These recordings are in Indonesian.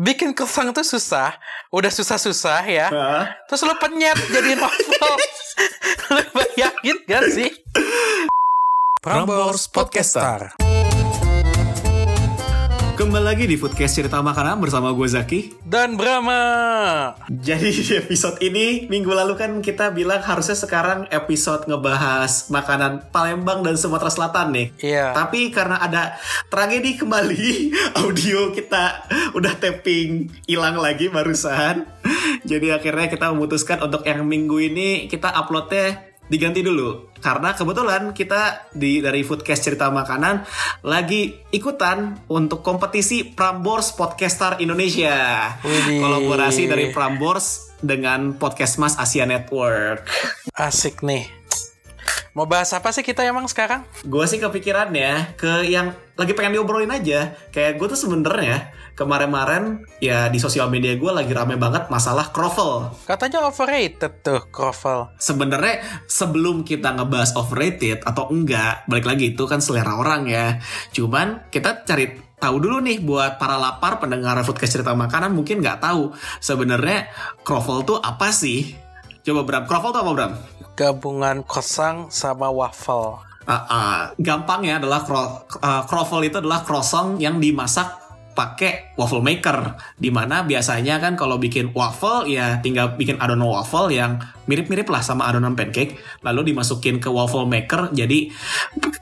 bikin kesang tuh susah, udah susah-susah ya. Hah? Terus lu penyet jadiin waffle. lu bayangin gak sih? Prambors Podcaster. Kembali lagi di Foodcast Cerita Makanan bersama gue Zaki. Dan Brahma. Jadi di episode ini minggu lalu kan kita bilang harusnya sekarang episode ngebahas makanan Palembang dan Sumatera Selatan nih. Iya. Tapi karena ada tragedi kembali, audio kita udah tapping hilang lagi barusan. Jadi akhirnya kita memutuskan untuk yang minggu ini kita uploadnya diganti dulu karena kebetulan kita di dari Foodcast cerita makanan lagi ikutan untuk kompetisi Prambors Podcaster Indonesia kolaborasi dari Prambors dengan Podcast Mas Asia Network. Asik nih. Mau bahas apa sih kita emang sekarang? Gue sih kepikirannya ke yang lagi pengen diobrolin aja. Kayak gue tuh sebenernya kemarin-marin ya di sosial media gue lagi rame banget masalah croffle. Katanya overrated tuh Kroffel. Sebenarnya sebelum kita ngebahas overrated atau enggak, balik lagi itu kan selera orang ya. Cuman kita cari tahu dulu nih buat para lapar pendengar foodcast cerita makanan mungkin nggak tahu sebenarnya croffle tuh apa sih? Coba Bram, croffle tuh apa Bram? Gabungan kosang sama waffle. Ah, ah. gampangnya adalah cro- uh, itu adalah croissant yang dimasak pakai waffle maker di mana biasanya kan kalau bikin waffle ya tinggal bikin adonan waffle yang mirip-mirip lah sama adonan pancake lalu dimasukin ke waffle maker jadi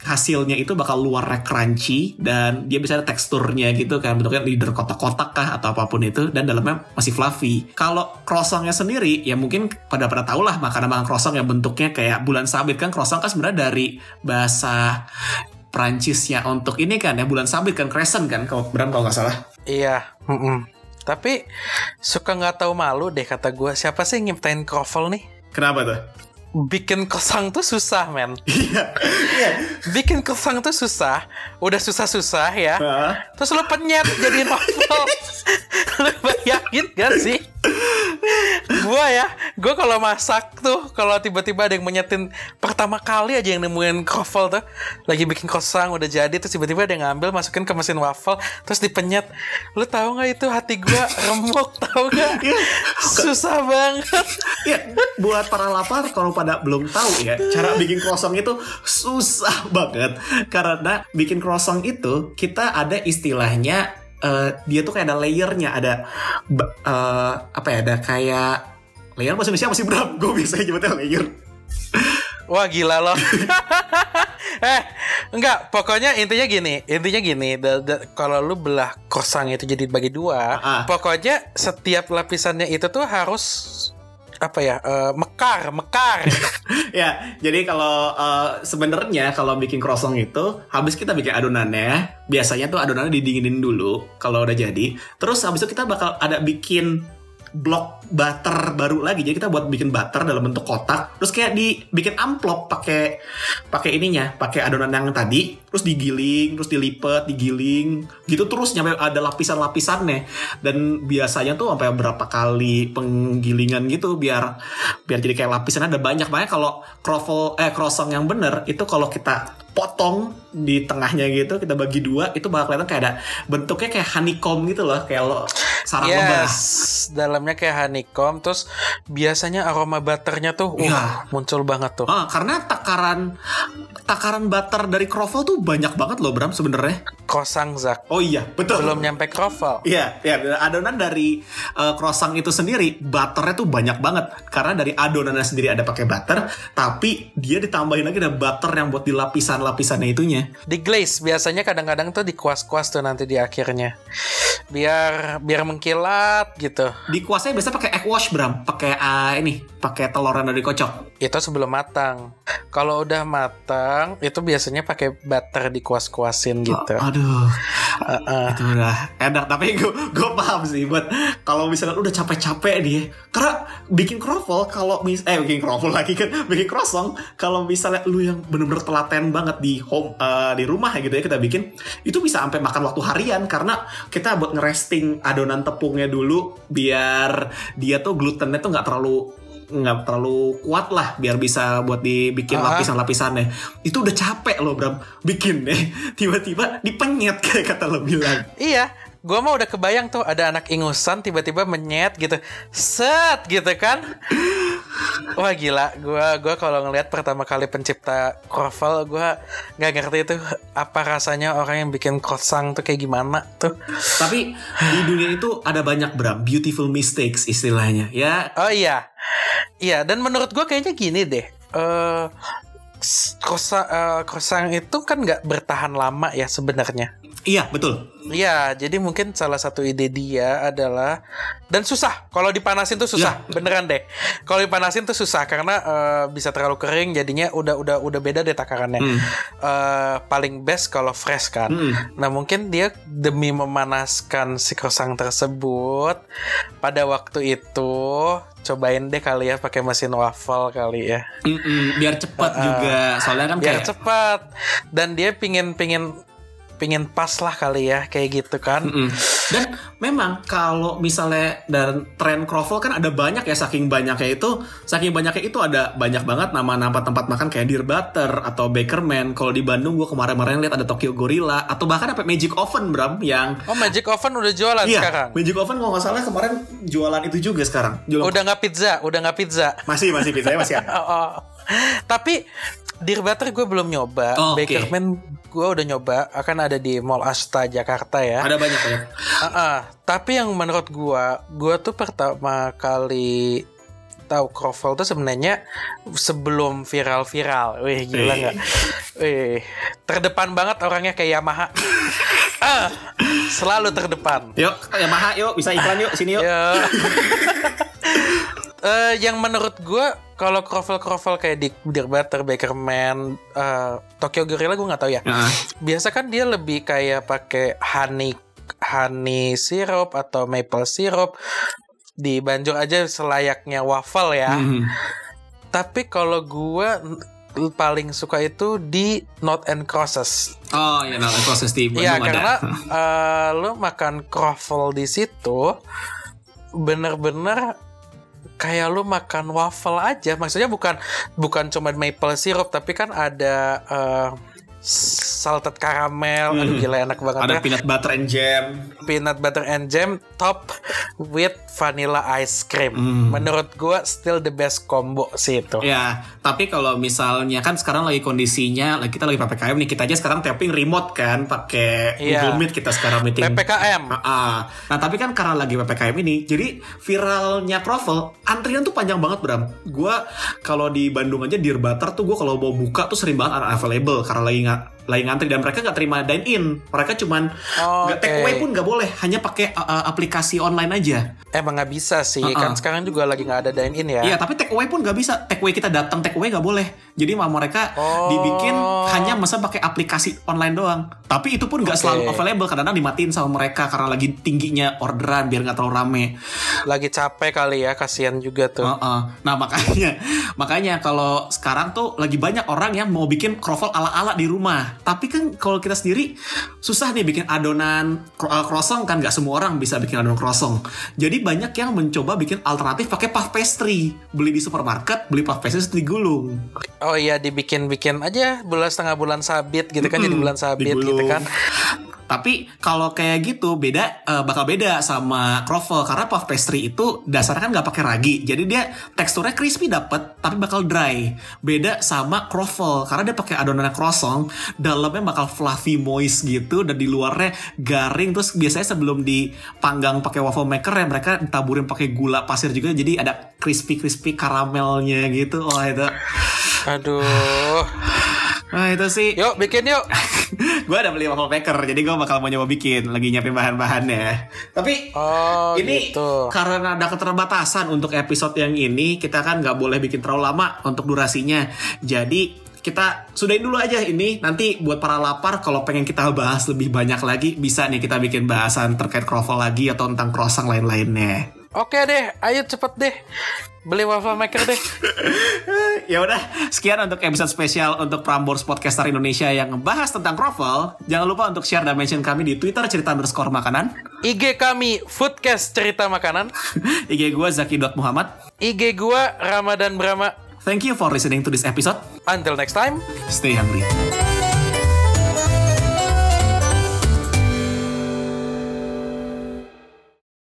hasilnya itu bakal luarnya crunchy dan dia bisa ada teksturnya gitu kan bentuknya leader kotak-kotak kah atau apa pun itu dan dalamnya masih fluffy. Kalau croissantnya sendiri ya mungkin pada pada tau lah makanan-makanan croissant yang bentuknya kayak bulan sabit kan croissant kan sebenarnya dari bahasa Prancisnya untuk ini kan ya bulan sabit kan crescent kan kalau Bram kalau nggak salah Iya. mm-mm. Tapi suka nggak tahu malu deh kata gue. Siapa sih yang nyiptain Kroffel nih? kenapa tuh Bikin kosang tuh susah men. iya iya Bikin kosang tuh susah. Udah susah-susah ya. Hah? Terus lu penyet jadiin waffle. lu bayangin gak sih? Gua ya, gua kalau masak tuh, kalau tiba-tiba ada yang menyetin pertama kali aja yang nemuin kroffel tuh, lagi bikin kosang udah jadi, terus tiba-tiba ada yang ngambil masukin ke mesin waffle, terus dipenyet. Lu tahu nggak itu hati gua remuk, tahu nggak? Susah banget. Iya, buat para lapar kalau pada belum tahu ya, cara bikin croissant itu susah banget karena bikin croissant itu kita ada istilahnya eh, dia tuh kayak ada layernya, ada eh, apa ya, ada kayak layer bahasa Indonesia apa sih Bram? Gue biasanya nyebutnya layer. Wah gila loh. eh, enggak, pokoknya intinya gini, intinya gini, kalau lu belah kosang itu jadi bagi dua, Ah. pokoknya setiap lapisannya itu tuh harus apa ya, eh, mekar, mekar. ya, jadi kalau eh, sebenarnya kalau bikin croissant itu habis kita bikin adonannya, biasanya tuh adonannya didinginin dulu kalau udah jadi. Terus habis itu kita bakal ada bikin blok butter baru lagi. Jadi kita buat bikin butter dalam bentuk kotak, terus kayak dibikin amplop pakai pakai ininya, pakai adonan yang tadi, terus digiling, terus dilipat, digiling, gitu terus nyampe ada lapisan-lapisannya. Dan biasanya tuh sampai berapa kali penggilingan gitu biar biar jadi kayak lapisannya ada banyak. Makanya kalau croffle eh croissant yang bener itu kalau kita potong di tengahnya gitu kita bagi dua itu bakal kelihatan kayak ada bentuknya kayak honeycomb gitu loh kayak lo sarang lebah yes, dalamnya kayak honeycomb, terus biasanya aroma butternya tuh, uh, Iya. muncul banget tuh. Ah, karena takaran takaran butter dari croffle tuh banyak banget loh Bram sebenarnya. Kosang Zak, Oh iya, betul. belum nyampe kroffel. Iya, ya adonan dari uh, croissant itu sendiri butternya tuh banyak banget karena dari adonannya sendiri ada pakai butter, tapi dia ditambahin lagi ada butter yang buat di lapisan-lapisannya itunya. Di glaze biasanya kadang-kadang tuh dikuas-kuas tuh nanti di akhirnya. Biar biar mengkilat gitu. Di kuasnya biasa pakai egg wash Bram, pakai uh, ini, pakai telur yang dari kocok. Itu sebelum matang. Kalau udah matang, itu biasanya pakai butter dikuas-kuasin gitu. Oh, aduh, Heeh. itu udah enak. Tapi gue gue paham sih buat kalau misalnya udah capek-capek dia, karena bikin croffle kalau mis eh bikin croffle lagi kan, bikin croissant kalau misalnya lu yang bener-bener telaten banget di home eh, di rumah ya gitu ya kita bikin, itu bisa sampai makan waktu harian karena kita buat ngeresting adonan tepungnya dulu biar dia tuh glutennya tuh nggak terlalu nggak terlalu kuat lah biar bisa buat dibikin Ah. lapisan-lapisannya. Itu udah capek loh Bram bikin deh. Tiba-tiba dipenyet kayak kata lo bilang. Iya, Gua mah udah kebayang tuh ada anak ingusan tiba-tiba menyet gitu. Set gitu kan. Wah gila, gua gua kalau ngelihat pertama kali pencipta kroffel gua nggak ngerti itu apa rasanya orang yang bikin croissant tuh kayak gimana tuh. Tapi di dunia itu ada banyak Bram, beautiful mistakes istilahnya. Ya, Oh iya. Iya, dan menurut gua kayaknya gini deh. Eh croissant, eh, croissant itu kan nggak bertahan lama ya sebenarnya. Iya betul. Iya, jadi mungkin salah satu ide dia adalah dan susah. Kalau dipanasin tuh susah, beneran deh. Kalau dipanasin tuh susah karena eh, bisa terlalu kering, jadinya udah udah udah beda deh takarannya. Eh, paling best kalau fresh kan. Nah mungkin dia demi memanaskan si croissant tersebut pada waktu itu cobain deh kali ya pakai mesin waffle kali ya Mm-mm, biar cepat juga. Soalnya kan biar kayak cepat dan dia pingin pingin pingin pas lah kali ya kayak gitu kan Mm. Dan memang kalau misalnya dan tren kroffel kan ada banyak ya saking banyaknya itu, saking banyaknya itu ada banyak banget nama-nama tempat makan kayak Dear Butter atau Bakerman. Kalau di Bandung gue kemarin-kemarin lihat ada Tokyo Gorilla atau bahkan apa Magic Oven Bram yang oh Magic Oven udah jualan Iya, sekarang Magic Oven kalau nggak salah kemarin jualan itu juga sekarang. Jualan udah nggak pizza udah nggak pizza masih masih pizzanya masih ada. Oh, oh. tapi Dear Butter gue belum nyoba Oh, oke. Bakerman gue udah nyoba akan ada di Mall Asta Jakarta ya Ada banyak banyak. Ah, ah. tapi yang menurut gua, gua tuh pertama kali tahu kroffel tuh sebenarnya sebelum viral-viral. Wih, gila nggak? Wih, terdepan banget orangnya kayak Yamaha. ah, selalu terdepan. Yuk, Yamaha yuk bisa iklan yuk sini yuk. Ya. Eh, yang menurut gua kalau kroffel-kroffel kayak di Dear Butter, Bakerman, eh, Tokyo Gorilla gua nggak tahu ya. Nah, Biasa kan dia lebih kayak pakai honey honey syrup atau maple syrup dibanjur aja selayaknya waffle ya. mhm. Tapi kalau gua n- paling suka itu di Not and Crosses. Oh ya, nah proses di Bandung Iya, ada. karena eh, lu makan croffle di situ bener-bener kayak lu makan waffle aja. Maksudnya bukan bukan cuma maple syrup tapi kan ada eh, salted caramel. Aduh gila enak banget ada ya. peanut butter and jam. Peanut butter and jam top with vanilla ice cream. Hmm. Menurut gua still the best combo sih itu. Ya, tapi kalau misalnya kan sekarang lagi kondisinya, lagi kita lagi ppkm nih, kita aja sekarang tapping remote kan, pakai Iya. Google Meet kita sekarang meeting. PPKM. Ah, ah. Nah tapi kan karena lagi ppkm ini, jadi viralnya Kroffel, antrian tuh panjang banget Bram. Gua kalau di Bandung aja Dear Butter tuh gue kalau mau buka tuh sering banget unavailable karena lagi nggak lagi ngantri dan mereka nggak terima dine in. Mereka cuman Oh, nggak oke. take away pun nggak boleh, hanya pakai uh, uh, aplikasi online aja. Emang nggak bisa sih, Uh-uh. kan sekarang juga lagi nggak ada dine in ya. Iya, tapi take away pun nggak bisa. Take away kita datang take away nggak boleh. Jadi sama mereka Oh. dibikin hanya masa pakai aplikasi online doang. Tapi itu pun nggak Oke. selalu available. Kadang-kadang dimatiin sama mereka karena lagi tingginya orderan biar nggak terlalu rame. Lagi capek kali ya, kasihan juga tuh. Heeh. Nah makanya, makanya kalau sekarang tuh lagi banyak orang yang mau bikin kroffel ala-ala di rumah. Tapi kan kalau kita sendiri susah nih bikin adonan uh, croissant kan nggak semua orang bisa bikin adonan croissant. Jadi banyak yang mencoba bikin alternatif pakai puff pastry. Beli di supermarket, beli puff pastry terus digulung. Oh iya dibikin-bikin aja bulan setengah bulan sabit gitu kan jadi Mm-mm, bulan sabit gitu digulung. kan. Tapi kalau kayak gitu beda eh, bakal beda sama croffle karena puff pastry itu dasarnya kan nggak pakai ragi. Jadi dia teksturnya crispy dapet tapi bakal dry. Beda sama croffle karena dia pakai adonan croissant, dalamnya bakal fluffy moist gitu dan di luarnya garing terus biasanya sebelum dipanggang pakai waffle maker ya mereka taburin pakai gula pasir juga jadi ada crispy crispy karamelnya gitu. Wah itu. Aduh. Wah itu sih. Yuk bikin yuk. gue ada beli waffle maker jadi gue bakal mau nyoba bikin lagi nyiapin bahan-bahannya. Tapi Oh ini gitu. karena ada keterbatasan untuk episode yang ini kita kan nggak boleh bikin terlalu lama untuk durasinya. Jadi kita sudahin dulu aja ini. Nanti buat para lapar kalau pengen kita bahas lebih banyak lagi bisa nih kita bikin bahasan terkait kroffel lagi atau tentang croissant lain-lainnya Oke deh, ayo cepet deh. Beli waffle maker deh. ya udah sekian untuk episode spesial untuk Prambors Podcaster Indonesia yang ngebahas tentang kroffel jangan lupa untuk share dan mention kami di Twitter cerita underscore makanan IG kami Foodcast Cerita Makanan. IG gue Zaki.Muhammad IG gua Ramadan Brahma. Thank you for listening to this episode. Until next time. Stay hungry.